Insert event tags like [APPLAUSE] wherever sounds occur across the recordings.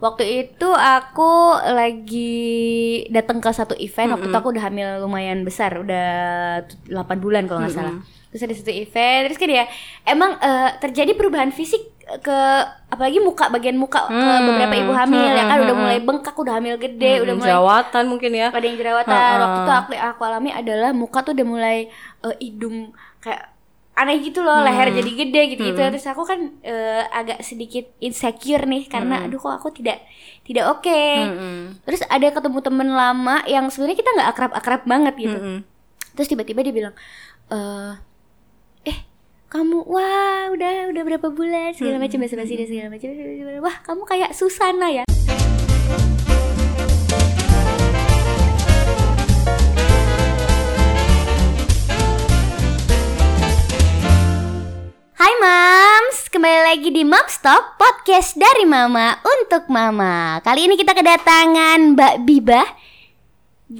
Waktu itu aku lagi datang ke satu event. Waktu itu aku udah hamil lumayan besar, udah 8 bulan kalau nggak salah. Terus ada satu event, terus kan ya emang eh, terjadi perubahan fisik ke apalagi muka bagian muka ke Hmm. beberapa ibu hamil ya kan Hmm, udah hmm, mulai bengkak, udah hamil gede, udah Hmm, mulai jerawatan mungkin ya. ada yang jerawatan. Waktu itu aku aku alami adalah muka tuh udah mulai eh, hidung kayak aneh gitu loh, leher jadi gede gitu gitu. Terus aku kan eh, agak sedikit insecure nih karena aduh kok aku tidak tidak oke. Mm-mm. Terus ada ketemu temen lama yang sebenarnya kita nggak akrab-akrab banget gitu. Mm-mm. Terus tiba-tiba dia bilang, eh, eh kamu wah udah udah berapa bulan segala macam basa-basi dan segala macam. Wah kamu kayak Susana ya. Lagi di Moms Talk, podcast dari Mama untuk Mama. Kali ini kita kedatangan Mbak Bibah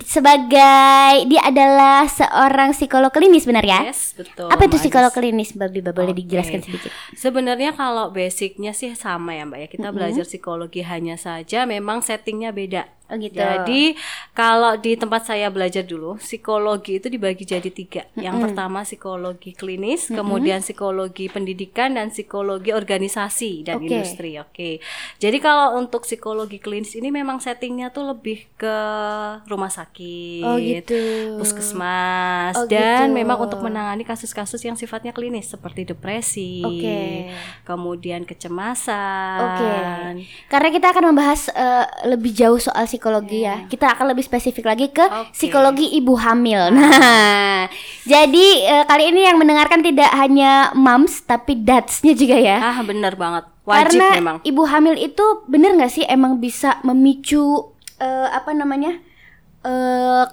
sebagai dia adalah seorang psikolog klinis benar ya? Yes, betul. Apa itu psikolog klinis Mbak Bibah? Boleh Oke. dijelaskan sedikit? Sebenarnya kalau basicnya sih sama ya Mbak ya. Kita belajar psikologi hanya saja memang settingnya beda. Oh gitu. Jadi kalau di tempat saya belajar dulu, psikologi itu dibagi jadi tiga. Yang pertama psikologi klinis, kemudian psikologi pendidikan dan psikologi organisasi dan Oke. industri. Oke. Jadi kalau untuk psikologi klinis ini memang settingnya tuh lebih ke rumah sakit, Oh gitu. puskesmas, Oh, dan gitu. memang untuk menangani kasus-kasus yang sifatnya klinis seperti depresi, Oke. kemudian kecemasan. Oke. Karena kita akan membahas eh, lebih jauh soal psikologi ya. Kita akan lebih spesifik lagi ke Oke. psikologi ibu hamil. Nah, jadi eh, kali ini yang mendengarkan tidak hanya moms tapi dadsnya juga ya. Ah benar banget, wajib Karena memang. ibu hamil itu bener nggak sih emang bisa memicu eh, apa namanya eh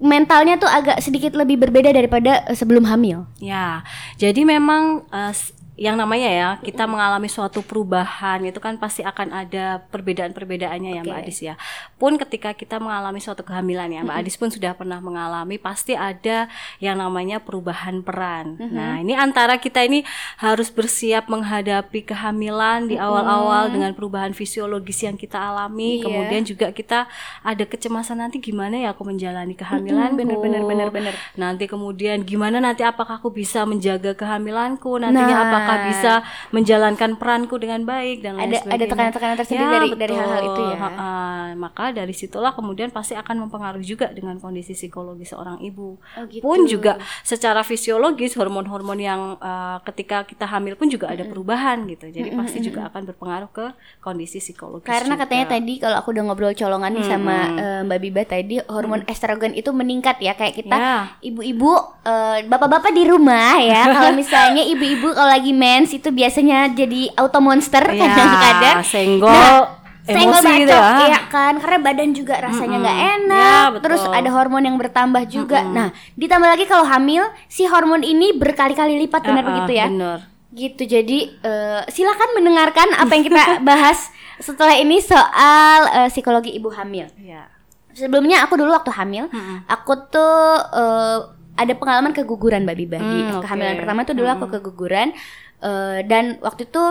mentalnya tuh agak sedikit lebih berbeda daripada sebelum hamil. Ya, jadi memang s- yang namanya ya kita mengalami suatu perubahan itu kan pasti akan ada perbedaan-perbedaannya ya Mbak. Adis ya. Pun ketika kita mengalami suatu kehamilan ya Mbak Adis pun sudah pernah mengalami pasti ada yang namanya perubahan peran. Nah ini antara kita ini harus bersiap menghadapi kehamilan di awal-awal dengan perubahan fisiologis yang kita alami. Iya. Kemudian juga kita ada kecemasan nanti gimana ya aku menjalani kehamilan. bener, bener, bener, bener. Nanti kemudian gimana nanti apakah aku bisa menjaga kehamilanku? Nantinya Nah. apakah bisa menjalankan peranku dengan baik dan lain Ada- ada sebagainya. Ya, tekanan-tekanan tersendiri dari- dari hal-hal itu ya. Ha-ha. Maka dari situlah kemudian pasti akan mempengaruhi juga dengan kondisi psikologi seorang ibu. Oh, gitu. Pun juga secara fisiologis hormon-hormon yang uh, ketika kita hamil pun juga ada perubahan gitu. Jadi pasti juga akan berpengaruh ke kondisi psikologis. Karena juga. katanya tadi kalau aku udah ngobrol colongan nih sama eh, Mbak Biba tadi hormon estrogen itu meningkat ya kayak kita Ya. ibu-ibu eh, bapak-bapak di rumah ya [LAUGHS] kalau misalnya ibu-ibu kalau lagi mens itu biasanya jadi auto monster Ya, [LAUGHS] kadang-kadang senggol, senggol emosi gitu ya. iya kan karena badan juga rasanya nggak Mm-mm. enak Ya, betul. terus ada hormon yang bertambah juga nah ditambah lagi kalau hamil si hormon ini berkali-kali lipat benar Ah, ah, begitu ya Bener. Gitu, jadi eh, silakan mendengarkan apa yang kita [LAUGHS] bahas setelah ini soal eh, psikologi ibu hamil. Ya. Sebelumnya aku dulu waktu hamil, aku tuh eh, ada pengalaman keguguran Mbak Biba oke. kehamilan pertama tuh dulu aku keguguran eh, dan waktu itu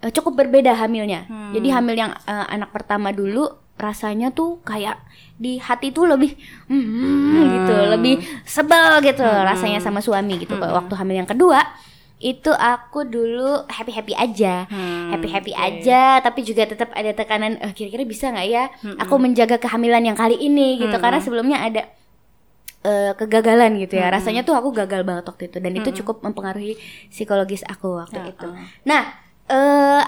eh, cukup berbeda hamilnya. Hmm. Jadi hamil yang eh, anak pertama dulu rasanya tuh kayak di hati tuh lebih hmm, gitu, lebih sebel gitu Hmm. rasanya sama suami gitu. Waktu hamil yang kedua itu aku dulu happy happy aja Hmm, happy happy aja tapi juga tetap ada tekanan eh, kira-kira bisa nggak ya aku menjaga kehamilan yang kali ini gitu karena sebelumnya ada eh, kegagalan gitu ya. Rasanya tuh aku gagal banget waktu itu. Dan itu cukup mempengaruhi psikologis aku waktu Ya, itu. uh. nah eh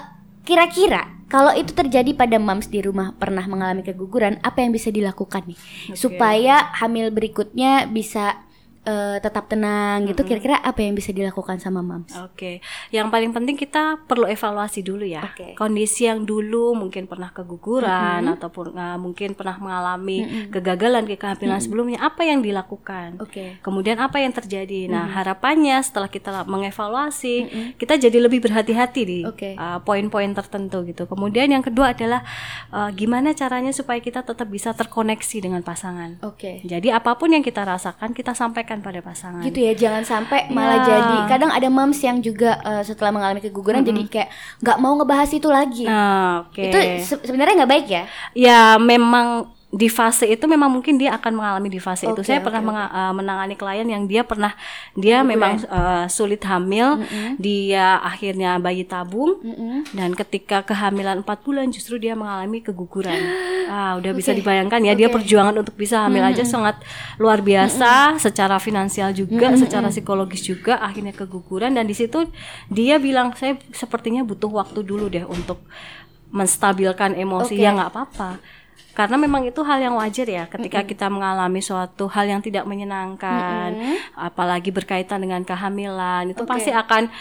kira-kira kalau itu terjadi pada moms di rumah pernah mengalami keguguran apa yang bisa dilakukan nih? Supaya hamil berikutnya bisa eh, tetap tenang gitu kira-kira apa yang bisa dilakukan sama moms Oke, yang paling penting kita perlu evaluasi dulu ya. Oke. Kondisi yang dulu mungkin pernah keguguran ataupun uh, mungkin pernah mengalami kegagalan di kehamilan sebelumnya, apa yang dilakukan? Oke. Kemudian apa yang terjadi? Nah, harapannya setelah kita mengevaluasi, kita jadi lebih berhati-hati di Oke. uh, poin-poin tertentu gitu. Kemudian yang kedua adalah uh, gimana caranya supaya kita tetap bisa terkoneksi dengan pasangan. Oke. Jadi apa pun yang kita rasakan kita sampaikan sampaikan pada pasangan. gitu ya jangan sampai malah Ya. jadi kadang ada moms yang juga eh, setelah mengalami keguguran jadi kayak nggak mau ngebahas itu lagi Nah, oke. itu se- sebenarnya nggak baik ya Ya memang di fase itu memang mungkin dia akan mengalami di fase itu. Oke, Saya oke, pernah menga- uh, menangani klien yang dia pernah dia memang uh, sulit hamil, dia akhirnya bayi tabung. Dan ketika kehamilan 4 bulan justru dia mengalami keguguran. [GASPS] Ah, udah bisa Oke, dibayangkan ya dia oke. perjuangan untuk bisa hamil aja sangat luar biasa. Secara finansial juga, secara psikologis juga akhirnya keguguran. Dan di situ dia bilang saya sepertinya butuh waktu dulu deh untuk menstabilkan emosi. Oke. ya nggak apa-apa karena memang itu hal yang wajar ya ketika kita mengalami suatu hal yang tidak menyenangkan apalagi berkaitan dengan kehamilan itu Oke. pasti akan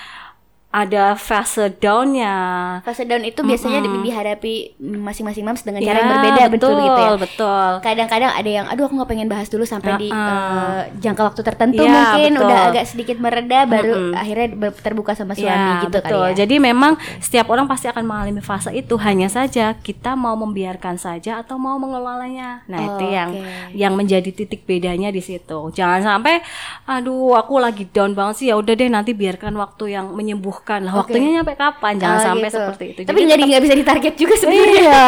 ada fase downnya fase down itu biasanya di- dihadapi masing-masing moms dengan cara Ya, yang berbeda betul, betul gitu ya betul kadang-kadang ada yang aduh aku nggak pengen bahas dulu sampai di Uh-uh. eh, jangka waktu tertentu Iya, mungkin betul. udah agak sedikit mereda baru akhirnya ber- terbuka sama suami Ya, gitu betul. kali ya Jadi memang setiap orang pasti akan mengalami fase itu. Hanya saja kita mau membiarkan saja atau mau mengelolanya. Nah, Oh, itu yang oke. yang menjadi titik bedanya di situ. Jangan sampai aduh aku lagi down banget sih. Ya udah deh nanti biarkan waktu yang menyembuhkan. Lah Oke. waktunya nyampe kapan? Jangan Oh, sampai gitu. seperti itu. tapi Jadi nggak di- nggak bisa ditarget juga [LAUGHS] sebenarnya Iya.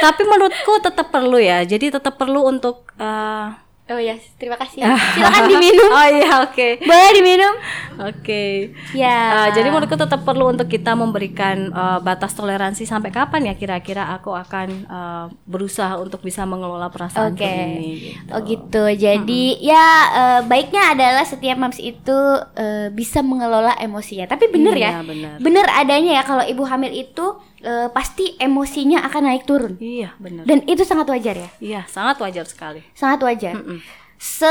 Tapi menurutku tetap perlu ya. Jadi tetap perlu untuk eh, oh ya terima kasih [LAUGHS] silakan diminum Oh iya, oke. boleh diminum Oke. ya Uh, jadi menurutku tetap perlu untuk kita memberikan uh, batas toleransi sampai kapan ya kira-kira aku akan uh, berusaha untuk bisa mengelola perasaan Oke. ini. Gitu. Oh gitu. Jadi ya eh, baiknya adalah setiap moms itu eh, bisa mengelola emosinya. Tapi bener ya. Iya, bener. Bener adanya ya kalau ibu hamil itu eh, pasti emosinya akan naik turun. Iya benar. Dan itu sangat wajar ya. Iya sangat wajar sekali. Sangat wajar. Se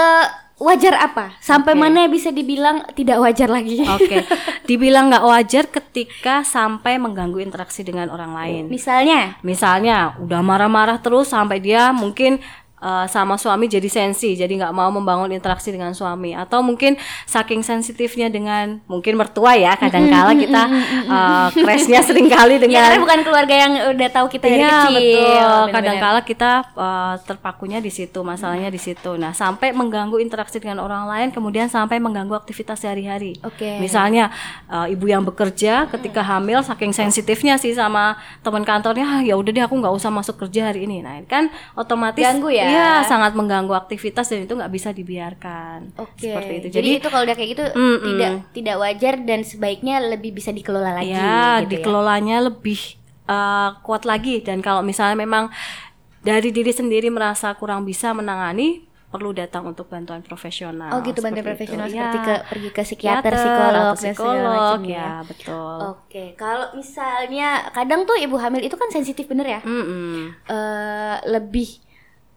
wajar apa? Sampai Oke. mana bisa dibilang tidak wajar lagi? Oke, [LAUGHS] dibilang nggak wajar ketika sampai mengganggu interaksi dengan orang lain. Misalnya Misalnya udah marah-marah terus sampai dia mungkin uh, sama suami jadi sensi, jadi nggak mau membangun interaksi dengan suami, atau mungkin saking sensitifnya dengan mungkin mertua ya, kadangkala [LAUGHS] kita uh, crashnya sering kali ya dengan karena bukan keluarga yang udah tahu kita dari Iya kecil. betul. Kadangkala kita uh, terpakunya di situ, masalahnya di situ. Nah, sampai mengganggu interaksi dengan orang lain, kemudian sampai mengganggu aktivitas sehari-hari. Oke. Misalnya uh, ibu yang bekerja ketika hamil, saking sensitifnya sih sama teman kantornya, ah, ya udah deh aku nggak usah masuk kerja hari ini. Nah, kan otomatis Ganggu ya. Iya, sangat mengganggu aktivitas dan itu nggak bisa dibiarkan. Oke. Seperti itu. Jadi, itu kalau udah kayak gitu Mm-mm. tidak tidak wajar dan sebaiknya lebih bisa dikelola lagi ya gitu ya. dikelolanya lebih uh, kuat lagi dan kalau misalnya memang dari diri sendiri merasa kurang bisa menangani perlu datang untuk bantuan profesional Oh gitu bantuan profesional itu. seperti Ya, ke pergi ke psikiater, psikiater psikolog, atau dan psikolog macam ya betul Oke, kalau misalnya kadang tuh ibu hamil itu kan sensitif bener ya. Mm-mm. Eh, lebih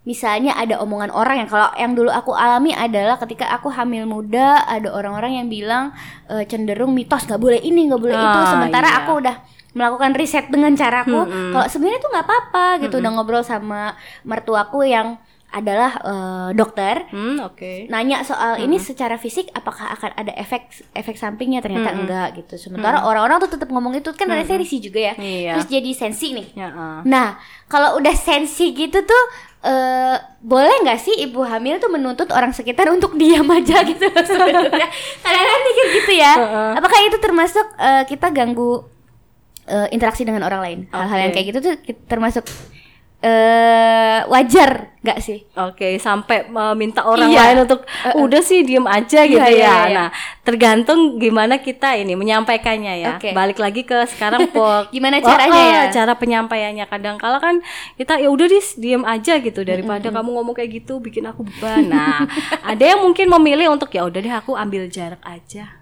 misalnya ada omongan orang yang kalau yang dulu aku alami adalah ketika aku hamil muda ada orang-orang yang bilang eh, cenderung mitos nggak boleh ini nggak boleh itu. Ah, sementara iya. aku udah melakukan riset dengan caraku kalau sebenarnya tuh nggak apa-apa gitu udah ngobrol sama mertuaku yang adalah eh, dokter Hmm, oke. nanya soal ini secara fisik apakah akan ada efek efek sampingnya? Ternyata enggak gitu. Sementara orang-orang tuh tetap ngomong itu kan ada sensi juga ya. Iya. terus jadi sensi nih. Ya ah. nah kalau udah sensi gitu tuh eh boleh nggak sih ibu hamil tuh menuntut orang sekitar untuk diam [LAUGHS] aja gitu? Sebenarnya. Kadang-kadang mikir gitu ya. Apakah itu termasuk eh, kita ganggu eh, interaksi dengan orang lain? Hal-hal yang Oke. kayak gitu tuh termasuk eh wajar nggak sih Oke, sampai meminta orang Iya. lain untuk udah sih diem aja gitu Iya, iya, ya. iya. Nah, tergantung gimana kita ini menyampaikannya ya. Oke. Balik lagi ke sekarang [LAUGHS] po. Gimana Oh, caranya oh, ya? Cara penyampaiannya kadang kala kan kita ya udah dis diem aja gitu daripada kamu ngomong kayak gitu bikin aku beban. Nah, [LAUGHS] ada yang mungkin memilih untuk ya udah deh aku ambil jarak aja.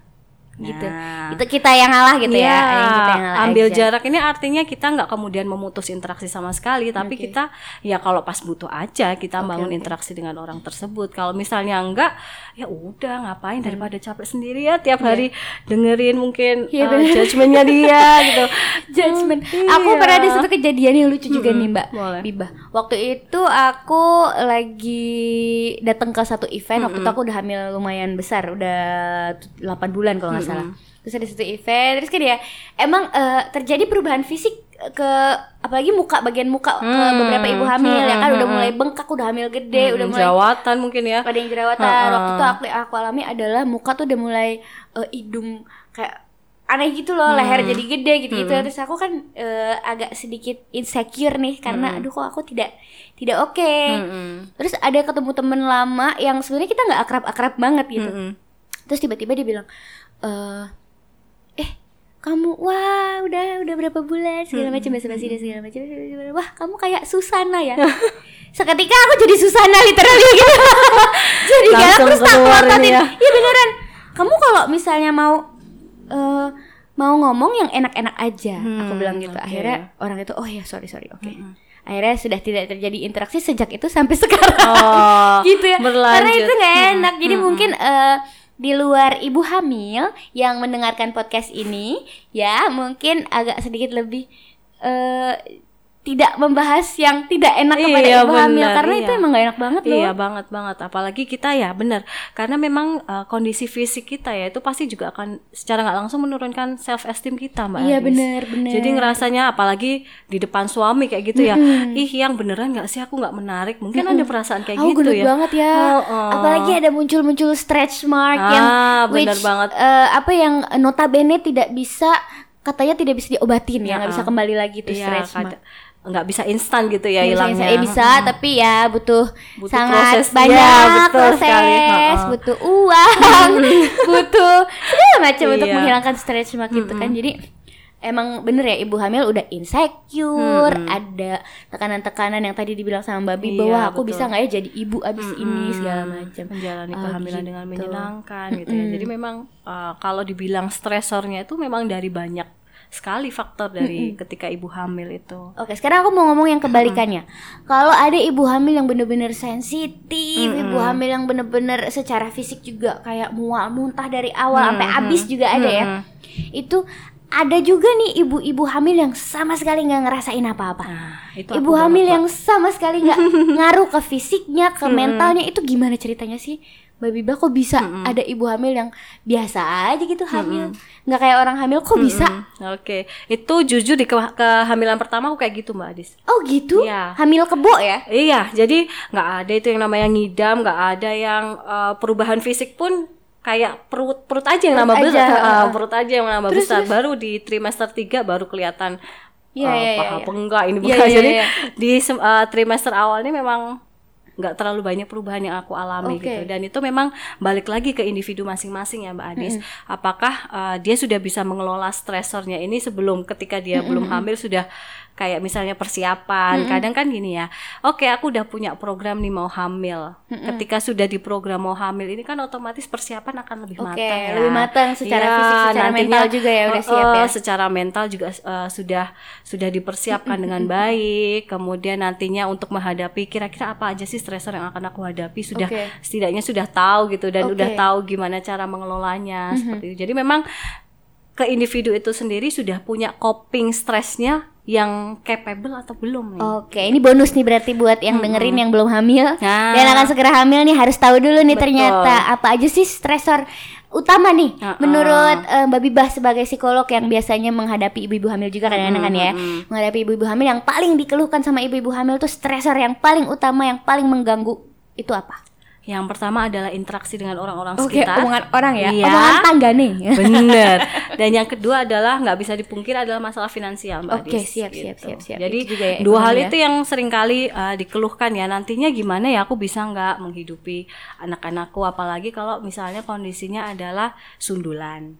Gitu Nah. itu kita yang ngalah gitu ya Iya, yang kita yang ngalah ambil aja. jarak ini artinya kita nggak kemudian memutus interaksi sama sekali, tapi kita ya kalau pas butuh aja kita bangun interaksi dengan orang tersebut. Kalau misalnya enggak, ya udah ngapain daripada capek sendiri ya tiap hari dengerin mungkin Hmm. Iya, uh, judgementnya dia [LAUGHS] gitu. judgement. Iya. Aku pernah ada satu kejadian yang lucu juga nih Mbak boleh. Biba. Waktu itu aku lagi datang ke satu event. Waktu itu aku udah hamil lumayan besar, udah 8 bulan kalau nggak salah. Terus ada satu event, terus kan ya emang eh, terjadi perubahan fisik ke apalagi muka bagian muka ke Hmm, beberapa ibu hamil ya kan? hmm, udah hmm, mulai bengkak udah hamil gede udah Hmm, mulai jerawatan mungkin ya. Ada yang jerawatan. Ha-ha. waktu itu aku aku alami adalah muka tuh udah mulai eh, hidung kayak aneh gitu loh leher jadi gede gitu gitu. Terus aku kan eh, agak sedikit insecure nih karena aduh kok aku tidak tidak oke. Mm-mm. terus ada ketemu temen lama yang sebenarnya kita nggak akrab akrab banget gitu. Mm-mm. terus tiba-tiba dia bilang eh eh kamu wah udah udah berapa bulan? Segala macam basa basi dan segala macam wah kamu kayak Susana ya? [LAUGHS] Seketika aku jadi Susana literally gitu. [LAUGHS] Jadi galak terus tak ngototin ya. iya beneran. Kamu kalau misalnya mau eh mau ngomong yang enak-enak aja. Aku Hmm, bilang gitu. oke. akhirnya orang itu oh ya sorry sorry oke. Akhirnya sudah tidak terjadi interaksi sejak itu sampai [LAUGHS] sekarang. Oh, gitu ya. Karena berlanjut. itu nggak enak. Jadi mungkin eh, di luar ibu hamil yang mendengarkan podcast ini ya mungkin agak sedikit lebih eh tidak membahas yang tidak enak kepada Iya, ibu hamil benar, karena iya. itu emang gak enak banget loh Iya banget banget apalagi kita ya benar karena memang uh, kondisi fisik kita ya itu pasti juga akan secara nggak langsung menurunkan self esteem kita mbak Iya, Adis. benar, benar. Jadi ngerasanya apalagi di depan suami kayak gitu ya ih yang beneran nggak sih aku nggak menarik mungkin ada perasaan kayak Oh, gitu ya. banget ya. Oh, oh. Apalagi ada muncul-muncul stretch mark yang Ah, benar which, banget. eh, apa yang notabene tidak bisa katanya tidak bisa diobatin ya, nggak Ya, bisa kembali lagi tuh Iya, stretch mark. Nggak bisa instan gitu ya hilangnya. bisa. Eh, bisa, tapi ya butuh, Butuh sangat proses. banyak Iya, betul proses, sekali. Butuh uang, [LAUGHS] butuh segala macam untuk Iya. menghilangkan stretch mark itu kan. Jadi emang bener ya ibu hamil udah insecure, ada tekanan-tekanan yang tadi dibilang sama Babi Iya, bahwa aku betul. bisa nggak ya jadi ibu abis ini segala macam. menjalani Oh, kehamilan gitu. dengan menyenangkan gitu ya. Jadi memang uh, kalau dibilang stresornya itu memang dari banyak sekali faktor dari ketika ibu hamil itu. Oke, sekarang aku mau ngomong yang kebalikannya. Kalau ada ibu hamil yang bener-bener sensitif, ibu hamil yang bener-bener secara fisik juga kayak mual muntah dari awal sampai habis juga ada ya. Itu ada juga nih ibu-ibu hamil yang sama sekali nggak ngerasain apa-apa. Nah, itu Ibu hamil banget, yang sama sekali nggak [LAUGHS] ngaruh ke fisiknya, ke mentalnya itu gimana ceritanya sih? Mbak Biba kok bisa ada ibu hamil yang biasa aja gitu hamil, nggak kayak orang hamil kok bisa? Hmm, Oke, itu jujur di ke- kehamilan pertama aku kayak gitu Mbak Adis. Oh gitu? Iya. Hamil kebo ya? Iya, jadi nggak ada itu yang namanya ngidam, nggak ada yang uh, perubahan fisik pun kayak perut perut aja yang nambah aja, besar, uh, perut aja yang nambah besar. Baru di trimester 3 baru kelihatan Iya, uh, iya, paha iya, iya. apa enggak ini bukan. iya, Jadi iya. di uh, trimester awal ini memang nggak terlalu banyak perubahan yang aku alami Oke. gitu dan itu memang balik lagi ke individu masing-masing ya Mbak Adis. Apakah uh, dia sudah bisa mengelola stresornya ini sebelum ketika dia belum hamil sudah kayak misalnya persiapan kadang kan gini ya oke aku udah punya program nih mau hamil. Ketika sudah di program mau hamil ini kan otomatis persiapan akan lebih Oke, matang ya. lebih matang secara Iya, fisik, secara nantinya, mental juga ya udah siap ya. eh, secara mental juga eh, sudah sudah dipersiapkan dengan baik. Kemudian nantinya untuk menghadapi kira-kira apa aja sih stresor yang akan aku hadapi sudah Oke. setidaknya sudah tahu gitu dan Oke. udah tahu gimana cara mengelolanya seperti itu. Jadi memang ke individu itu sendiri sudah punya coping stresnya yang capable atau belum nih Oke, ini bonus nih berarti buat yang dengerin yang belum hamil Nah. dan akan segera hamil nih harus tahu dulu nih Betul. ternyata apa aja sih stresor utama nih Uh-uh. menurut eh, Mbak Bibah sebagai psikolog yang biasanya menghadapi ibu-ibu hamil juga kadang-kadang kan ya menghadapi ibu-ibu hamil yang paling dikeluhkan sama ibu-ibu hamil tuh stresor yang paling utama yang paling mengganggu itu apa? Yang pertama adalah interaksi dengan orang-orang Oke, sekitar omongan orang ya, Iya. omongan tangga nih. Bener. [LAUGHS] Dan yang kedua adalah nggak bisa dipungkir adalah masalah finansial, Mbak Oke, Dis, siap, gitu. siap, siap, siap. Jadi Itu juga ya, dua hal ya. itu yang sering kali uh, dikeluhkan ya. Nantinya gimana ya aku bisa nggak menghidupi anak-anakku, apalagi kalau misalnya kondisinya adalah sundulan.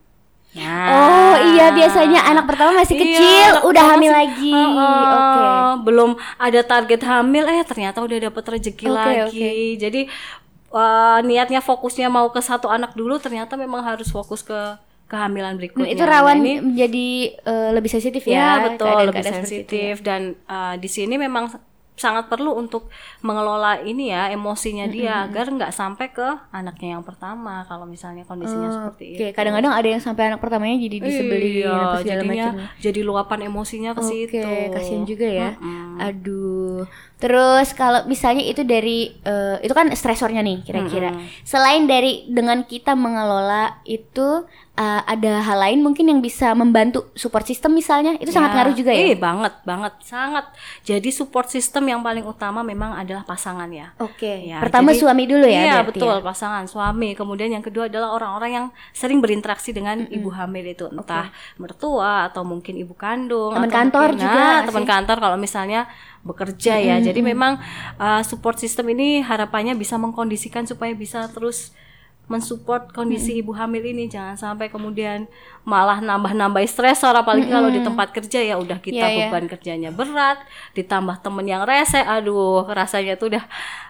Nah, Oh iya biasanya anak pertama masih Iya, kecil anak udah hamil masih- lagi. Heeh, Oke. Belum ada target hamil, eh ternyata udah dapet rezeki Oke, lagi. Jadi uh, niatnya fokusnya mau ke satu anak dulu, ternyata memang harus fokus ke kehamilan Hmm, berikutnya. itu Nah, rawan ini menjadi eh, lebih sensitif ya. Ya betul keadaan-keadaan lebih seperti itu ya. sensitif dan uh, di sini memang sangat perlu untuk mengelola ini ya emosinya dia agar nggak sampai ke anaknya yang pertama kalau misalnya kondisinya seperti Oke, itu. kadang-kadang ada yang sampai anak pertamanya jadi disebelin Iya, apa jadinya macam. jadi luapan emosinya ke Oke, situ. kasihan juga ya. Mm-mm. Aduh. Terus kalau misalnya itu dari eh, itu kan stresornya nih kira-kira. Selain dari dengan kita mengelola itu uh, ada hal lain mungkin yang bisa membantu support system misalnya itu sangat Ya, ngaruh juga ya. Eh, banget, banget, sangat. Jadi support system yang paling utama memang adalah pasangan ya. Oke. Ya, Pertama jadi- suami dulu ya. Iya berarti betul ya? pasangan suami. Kemudian yang kedua adalah orang-orang yang sering berinteraksi dengan ibu hamil itu entah mertua atau mungkin ibu kandung, Teman kantor mungkin- juga Nah, teman kantor kalau misalnya bekerja ya. Jadi memang uh, support system ini harapannya bisa mengkondisikan supaya bisa terus mensupport kondisi ibu hamil ini. Jangan sampai kemudian malah nambah-nambah stresor apalagi kalau di tempat kerja ya udah kita Iya, iya. beban kerjanya berat ditambah temen yang rese aduh rasanya tuh udah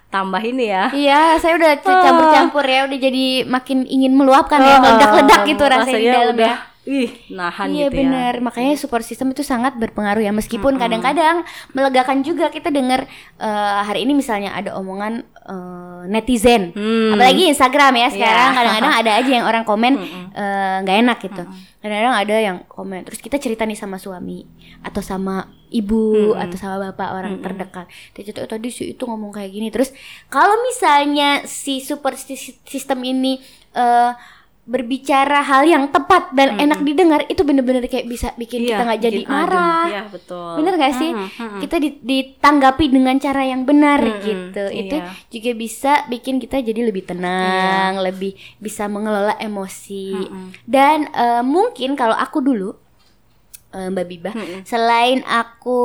tambah ini ya Iya, saya udah campur-campur ya, udah jadi makin ingin meluapkan ya, meledak-ledak gitu rasanya, di dalam udah, ya. Ih, nahan Iya gitu benar, ya. makanya support system itu sangat berpengaruh ya. Meskipun kadang-kadang melegakan juga kita dengar eh, hari ini misalnya ada omongan eh, netizen, Hmm. apalagi Instagram ya sekarang. Iya. Kadang-kadang ada aja yang orang komen [LAUGHS] eh, nggak enak gitu. Kadang-kadang ada yang komen, terus kita cerita nih sama suami atau sama ibu atau sama bapak orang terdekat. Dia cerita "Oh, tadi si itu ngomong kayak gini. Terus kalau misalnya si support sys- system ini eh, berbicara hal yang tepat dan enak didengar itu bener-bener kayak bisa bikin Iya, kita nggak jadi marah Iya, betul. bener gak sih Mm, mm, mm. kita di- ditanggapi dengan cara yang benar gitu itu iya. juga bisa bikin kita jadi lebih tenang lebih bisa mengelola emosi dan eh, mungkin kalau aku dulu eh, Mbak Biba selain aku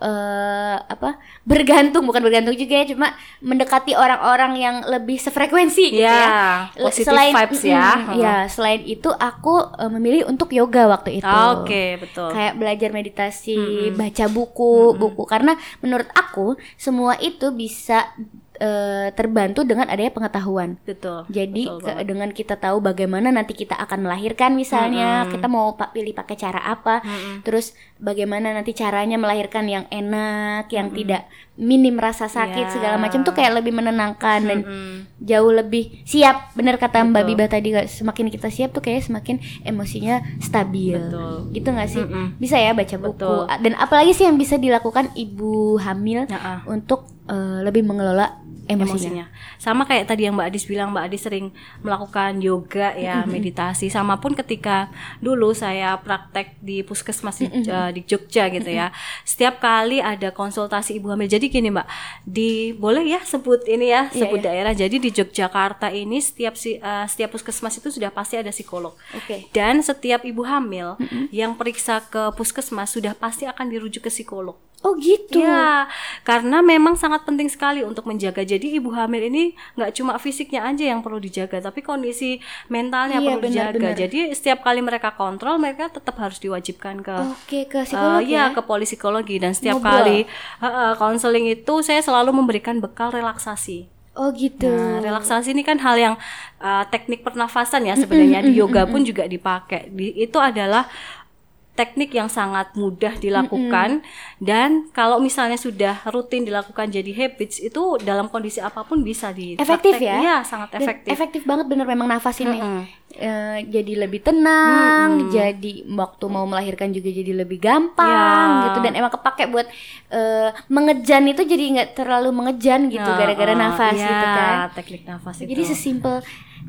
eh, apa bergantung bukan bergantung juga ya cuma mendekati orang-orang yang lebih sefrekuensi gitu Iya, ya. positive vibes ya. mm, ya selain itu aku eh, memilih untuk yoga waktu itu. Oke, betul. kayak belajar meditasi, baca buku, buku. Karena menurut aku semua itu bisa eh, terbantu dengan adanya pengetahuan. Betul. Jadi betul banget. dengan kita tahu bagaimana nanti kita akan melahirkan misalnya, kita mau pilih pakai cara apa, terus bagaimana nanti caranya melahirkan yang enak, yang tidak minim rasa sakit Ya. segala macam tuh kayak lebih menenangkan dan Mm. jauh lebih siap. Bener kata Mbak Biba tadi, semakin kita siap tuh kayak semakin emosinya stabil. Betul. Gitu nggak sih? Mm-mm. Bisa ya baca buku. Betul. Dan apalagi sih yang bisa dilakukan ibu hamil Ya, ah. untuk eh, lebih mengelola emosinya. emosinya. Sama kayak tadi yang Mbak Adis bilang, Mbak Adis sering melakukan yoga ya, meditasi. Sama pun ketika dulu saya praktek di puskesmas di, eh, di Jogja gitu ya. Setiap kali ada konsultasi ibu hamil. Jadi gini Mbak, di boleh ya sebut ini ya, Iya, sebut daerah. Jadi di Yogyakarta ini setiap si eh, setiap puskesmas itu sudah pasti ada psikolog. Oke. Dan setiap ibu hamil yang periksa ke puskesmas sudah pasti akan dirujuk ke psikolog. Oh gitu. Iya, karena memang sangat penting sekali untuk menjaga. Jadi ibu hamil ini nggak cuma fisiknya aja yang perlu dijaga, tapi kondisi mentalnya Iya, perlu benar, dijaga. benar. Jadi setiap kali mereka kontrol, mereka tetap harus diwajibkan ke Oke ke eh, psikolog iya, ya. ke polipsikologi dan setiap Ngobrol. kali eh, eh, konseling itu saya selalu memberikan bekal relaksasi. Oh gitu. Nah, relaksasi ini kan hal yang uh, teknik pernafasan ya sebenarnya di yoga pun juga dipakai. Di, itu adalah teknik yang sangat mudah dilakukan dan kalau misalnya sudah rutin dilakukan jadi habits itu dalam kondisi apa pun bisa di Efektif ya? Iya, sangat Dan efektif. efektif banget bener memang nafas ini. Mm-mm. Eh, jadi lebih tenang, jadi waktu mau melahirkan juga jadi lebih gampang Ya. gitu dan emang kepake buat eh, mengejan itu jadi nggak terlalu mengejan gitu Nah, gara-gara uh, nafas iya, gitu kan. teknik nafas itu. Jadi sesimpel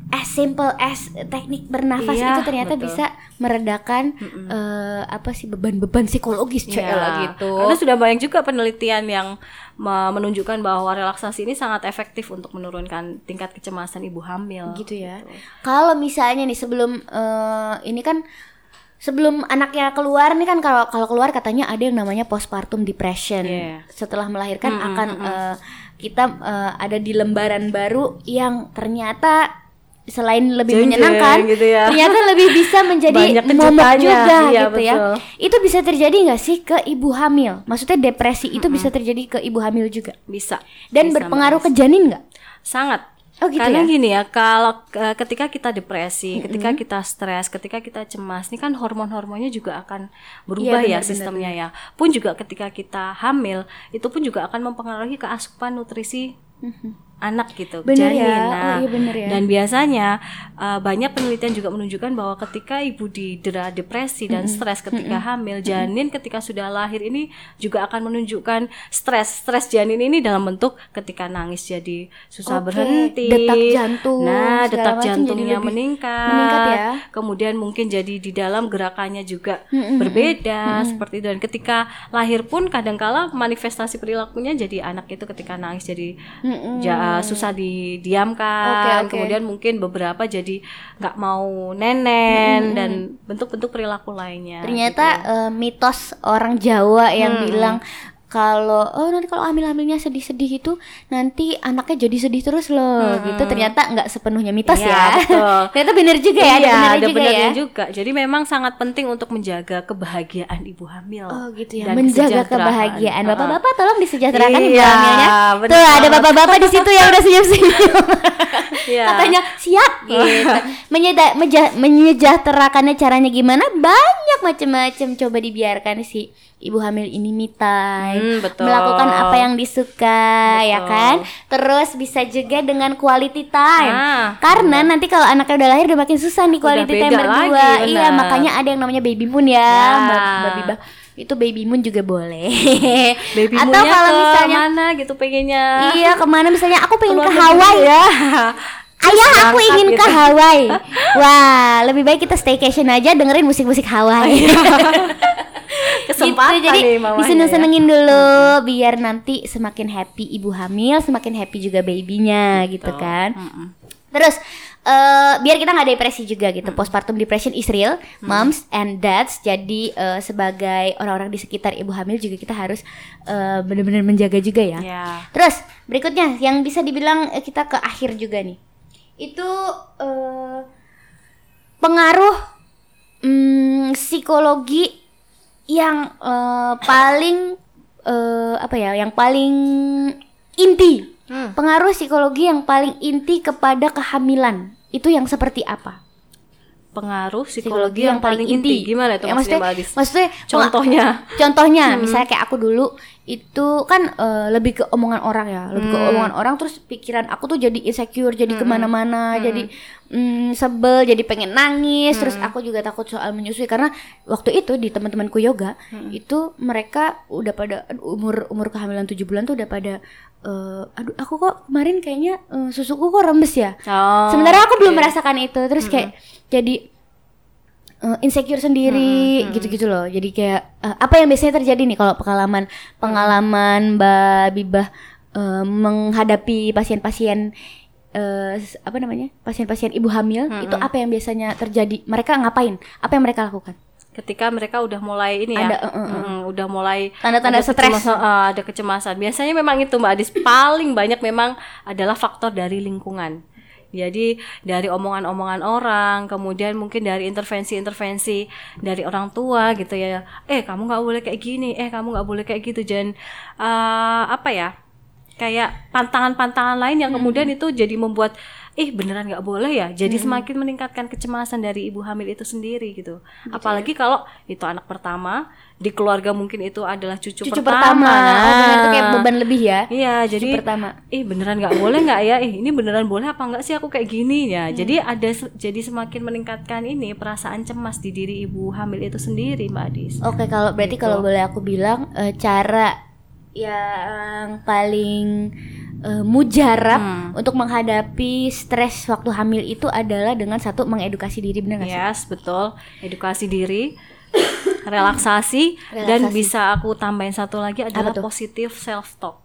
as simple as teknik bernafas Iya, itu ternyata betul. bisa meredakan eh, apa sih beban-beban psikologis Iya, Cela gitu. Karena sudah banyak juga penelitian yang me- menunjukkan bahwa relaksasi ini sangat efektif untuk menurunkan tingkat kecemasan ibu hamil. gitu ya. Kalau misalnya nih sebelum eh, ini kan sebelum anaknya keluar nih kan kalau kalau keluar katanya ada yang namanya postpartum depression. Iya. Setelah melahirkan akan eh, kita eh, ada di lembaran baru yang ternyata selain lebih Jeng-jeng menyenangkan, gitu ya. ternyata lebih bisa [LAUGHS] menjadi momok juga Iya, gitu ya. betul. Itu bisa terjadi nggak sih ke ibu hamil? Maksudnya depresi itu bisa terjadi ke ibu hamil juga Bisa. dan Bisa, berpengaruh ke janin nggak? Sangat. Oh, gitu Karena ya? gini ya, kalau ketika kita depresi, ketika kita stres, ketika kita cemas, ini kan hormon-hormonnya juga akan berubah Iya, ya benar, sistemnya ya. Pun juga ketika kita hamil, itu pun juga akan mempengaruhi ke asupan nutrisi anak gitu Bener janin. ya. Nah, Oh, iya bener ya. Dan biasanya uh, banyak penelitian juga menunjukkan bahwa ketika ibu didera depresi dan stres ketika hamil, janin ketika sudah lahir ini juga akan menunjukkan stres. Stres janin ini dalam bentuk ketika nangis jadi susah Oke, berhenti. detak jantung, Nah, detak jantungnya meningkat. meningkat ya. Kemudian mungkin jadi di dalam gerakannya juga berbeda seperti itu. Dan ketika lahir pun kadangkala manifestasi perilakunya jadi anak itu ketika nangis jadi ja- susah didiamkan. Oke, oke. Kemudian mungkin beberapa jadi nggak mau nenen dan bentuk-bentuk perilaku lainnya. Ternyata eh, mitos orang Jawa yang bilang kalau oh nanti kalau hamil-hamilnya sedih-sedih itu nanti anaknya jadi sedih terus loh gitu ternyata nggak sepenuhnya mitos Iya, ya betul. [LAUGHS] ternyata bener juga ya ada Iya, benernya ada juga benernya ya juga. Jadi memang sangat penting untuk menjaga kebahagiaan ibu hamil. Oh gitu ya, dan menjaga kebahagiaan. Bapak-bapak tolong disejahterakan ibu Iya, hamilnya. bener Tuh ada bapak-bapak di situ yang udah senyum-senyum. [LAUGHS] Iya. Katanya siap [LAUGHS] gitu. Menyeda, meja- menyejahterakannya caranya gimana? Banyak macam-macam. Coba dibiarkan si ibu hamil ini me time, Hmm, betul. melakukan apa yang disuka, ya Betul. kan? Terus bisa juga dengan quality time. Ah, Karena nanti kalau anaknya udah lahir udah makin susah nih quality beda time berdua. lagi, iya, makanya ada yang namanya baby moon ya, Ya. Bibah. Itu baby moon juga boleh. [LAUGHS] Baby Atau moonnya kalau ke misalnya mana gitu pengennya. iya ke mana misalnya aku pengen Keluar ke Hawaii ya. [LAUGHS] Ayah aku ingin gitu. ke Hawaii [LAUGHS] Wah lebih baik kita staycation aja dengerin musik-musik Hawaii Kesempatan gitu, jadi nih mamanya ya. diseneng-senengin dulu biar nanti semakin happy ibu hamil semakin happy juga babynya gitu kan terus eh, biar kita nggak depresi juga gitu postpartum depression is real moms and dads jadi eh, sebagai orang-orang di sekitar ibu hamil juga kita harus eh, benar-benar menjaga juga ya Ya. Terus berikutnya yang bisa dibilang kita ke akhir juga nih. Itu eh, pengaruh mm, psikologi yang eh, paling eh, apa ya? Yang paling inti. Hmm. Pengaruh psikologi yang paling inti kepada kehamilan. Itu yang seperti apa? Pengaruh psikologi, yang, paling inti. Gimana itu Ya, maksudnya, maksudnya, Mbak Adis? maksudnya Contohnya. [LAUGHS] Contohnya, Hmm. misalnya kayak aku dulu itu kan eh, lebih ke omongan orang ya, lebih ke Hmm. omongan orang terus pikiran aku tuh jadi insecure, jadi ke mana-mana, jadi mm, sebel, jadi pengen nangis, terus Hmm. aku juga takut soal menyusui karena waktu itu di teman-temanku yoga Hmm. itu mereka udah pada umur umur kehamilan 7 bulan tuh udah pada eh, aduh aku kok kemarin kayaknya eh, susuku kok rembes ya. Oh, Sementara aku belum oke. merasakan itu, terus kayak jadi uh, insecure sendiri gitu-gitu loh. Jadi kayak uh, apa yang biasanya terjadi nih kalau pengalaman pengalaman Mbak Bibah uh, menghadapi pasien-pasien uh, apa namanya? pasien-pasien ibu hamil itu apa yang biasanya terjadi? Mereka ngapain? Apa yang mereka lakukan? ketika mereka udah mulai ini ya, Ada, uh, uh, uh. udah mulai Tanda-tanda stres. kecemasan, eh, ada kecemasan. Biasanya memang itu Mbak Adis paling banyak memang adalah faktor dari lingkungan. Jadi dari omongan-omongan orang, kemudian mungkin dari intervensi-intervensi dari orang tua gitu ya. Eh kamu nggak boleh kayak gini, eh kamu nggak boleh kayak gitu. Dan eh, apa ya? Kayak pantangan-pantangan lain yang kemudian itu jadi membuat eh beneran nggak boleh ya? Jadi semakin meningkatkan kecemasan dari ibu hamil itu sendiri gitu. Apalagi kalau itu anak pertama di keluarga mungkin itu adalah cucu, Cucu pertama. Oh, benar itu kayak beban lebih ya. iya Cucu jadi pertama. ih beneran nggak boleh nggak ya? Eh ini beneran boleh apa nggak sih aku kayak gini ya? Jadi ada jadi semakin meningkatkan ini perasaan cemas di diri ibu hamil itu sendiri mbak Adis. Oke, kalau berarti Gitu. kalau boleh aku bilang eh, cara yang paling eh, mujarab Hmm. untuk menghadapi stres waktu hamil itu adalah dengan satu mengedukasi diri benar nggak sih? yes betul edukasi diri [COUGHS] relaksasi, dan Relaksasi. bisa aku tambahin satu lagi adalah positif self talk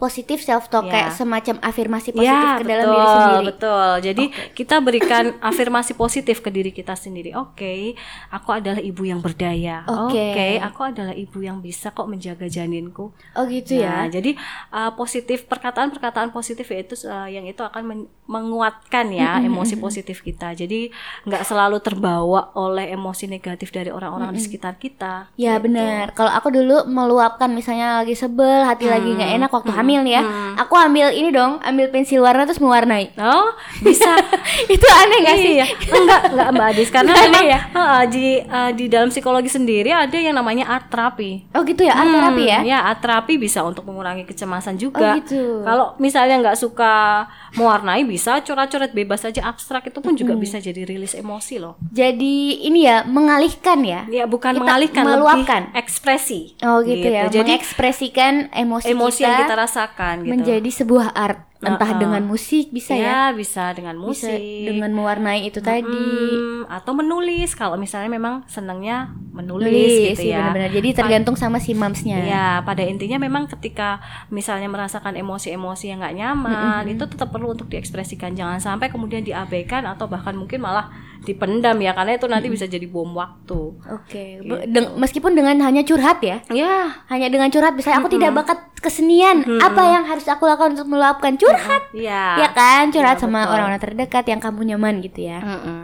Positif self talk Ya. kayak semacam afirmasi positif Ya, ke dalam betul, diri sendiri. betul. Jadi kita berikan [LAUGHS] afirmasi positif ke diri kita sendiri. Oke, aku adalah ibu yang berdaya. Oke. Oke, aku adalah ibu yang bisa kok menjaga janinku. Oh gitu Nah, ya. jadi uh, positif perkataan-perkataan positif yaitu uh, yang itu akan men- menguatkan ya emosi positif kita. Jadi nggak selalu terbawa oleh emosi negatif dari orang-orang di sekitar kita. Ya gitu. benar. Kalau aku dulu meluapkan misalnya lagi sebel, hati lagi nggak enak waktu hamil nih ya. Aku ambil ini dong, ambil pensil warna terus mewarnai. Oh, bisa. [LAUGHS] Itu aneh gak sih? Iya, enggak, enggak Mbak Adis [LAUGHS] karena Enggak memang ya? heeh, di eh, di dalam psikologi sendiri ada yang namanya art terapi. Oh gitu ya, art terapi ya. Ya, art terapi bisa untuk mengurangi kecemasan juga. Oh, gitu. Kalau misalnya nggak suka mewarnai bisa coret-coret bebas aja abstrak itu pun juga bisa jadi rilis emosi loh. Jadi ini ya mengalihkan ya. Ya bukan Kita mengalihkan, meluapkan. lebih ekspresi. Oh gitu, ya. Jadi mengekspresikan emosi, emosi kita, yang kita rasakan gitu. menjadi sebuah art. Entah Uh-uh. dengan musik bisa ya. ya, bisa dengan Bisa musik. dengan mewarnai itu tadi. Hmm, atau menulis kalau misalnya memang senangnya menulis Nulis gitu sih ya. benar-benar. Jadi tergantung sama si mamsnya. Ya, pada intinya memang ketika misalnya merasakan emosi-emosi yang nggak nyaman, itu tetap perlu untuk diekspresikan. Jangan sampai kemudian diabaikan atau bahkan mungkin malah dipendam ya, karena itu nanti bisa jadi bom waktu. Oke, be- deng- meskipun dengan hanya curhat ya. Ya, Hanya dengan curhat misalnya aku tidak bakat kesenian, apa yang harus aku lakukan untuk meluapkan curhat? ya. Ya kan, curhat Iya, sama orang-orang terdekat yang kamu nyaman gitu ya. Mm-mm.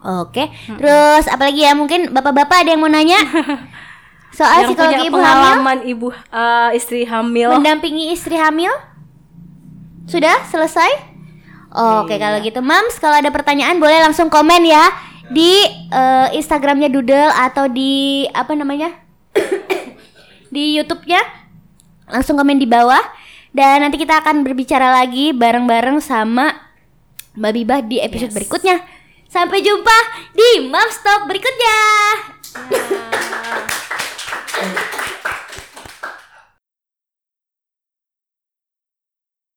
Oke. Terus apalagi ya mungkin bapak-bapak ada yang mau nanya? [LAUGHS] Soal Yang psikologi punya ibu hamil pengalaman ibu eh, istri hamil. mendampingi istri hamil? Sudah selesai? Oke, Iya. kalau gitu Mams, kalau ada pertanyaan boleh langsung komen ya di eh, Instagramnya Doodle atau di apa namanya? [COUGHS] di YouTube-nya. Langsung komen di bawah dan nanti kita akan berbicara lagi bareng-bareng sama Mbak Bibah di episode Yes. berikutnya. Sampai jumpa di Mams Talk berikutnya. Ya.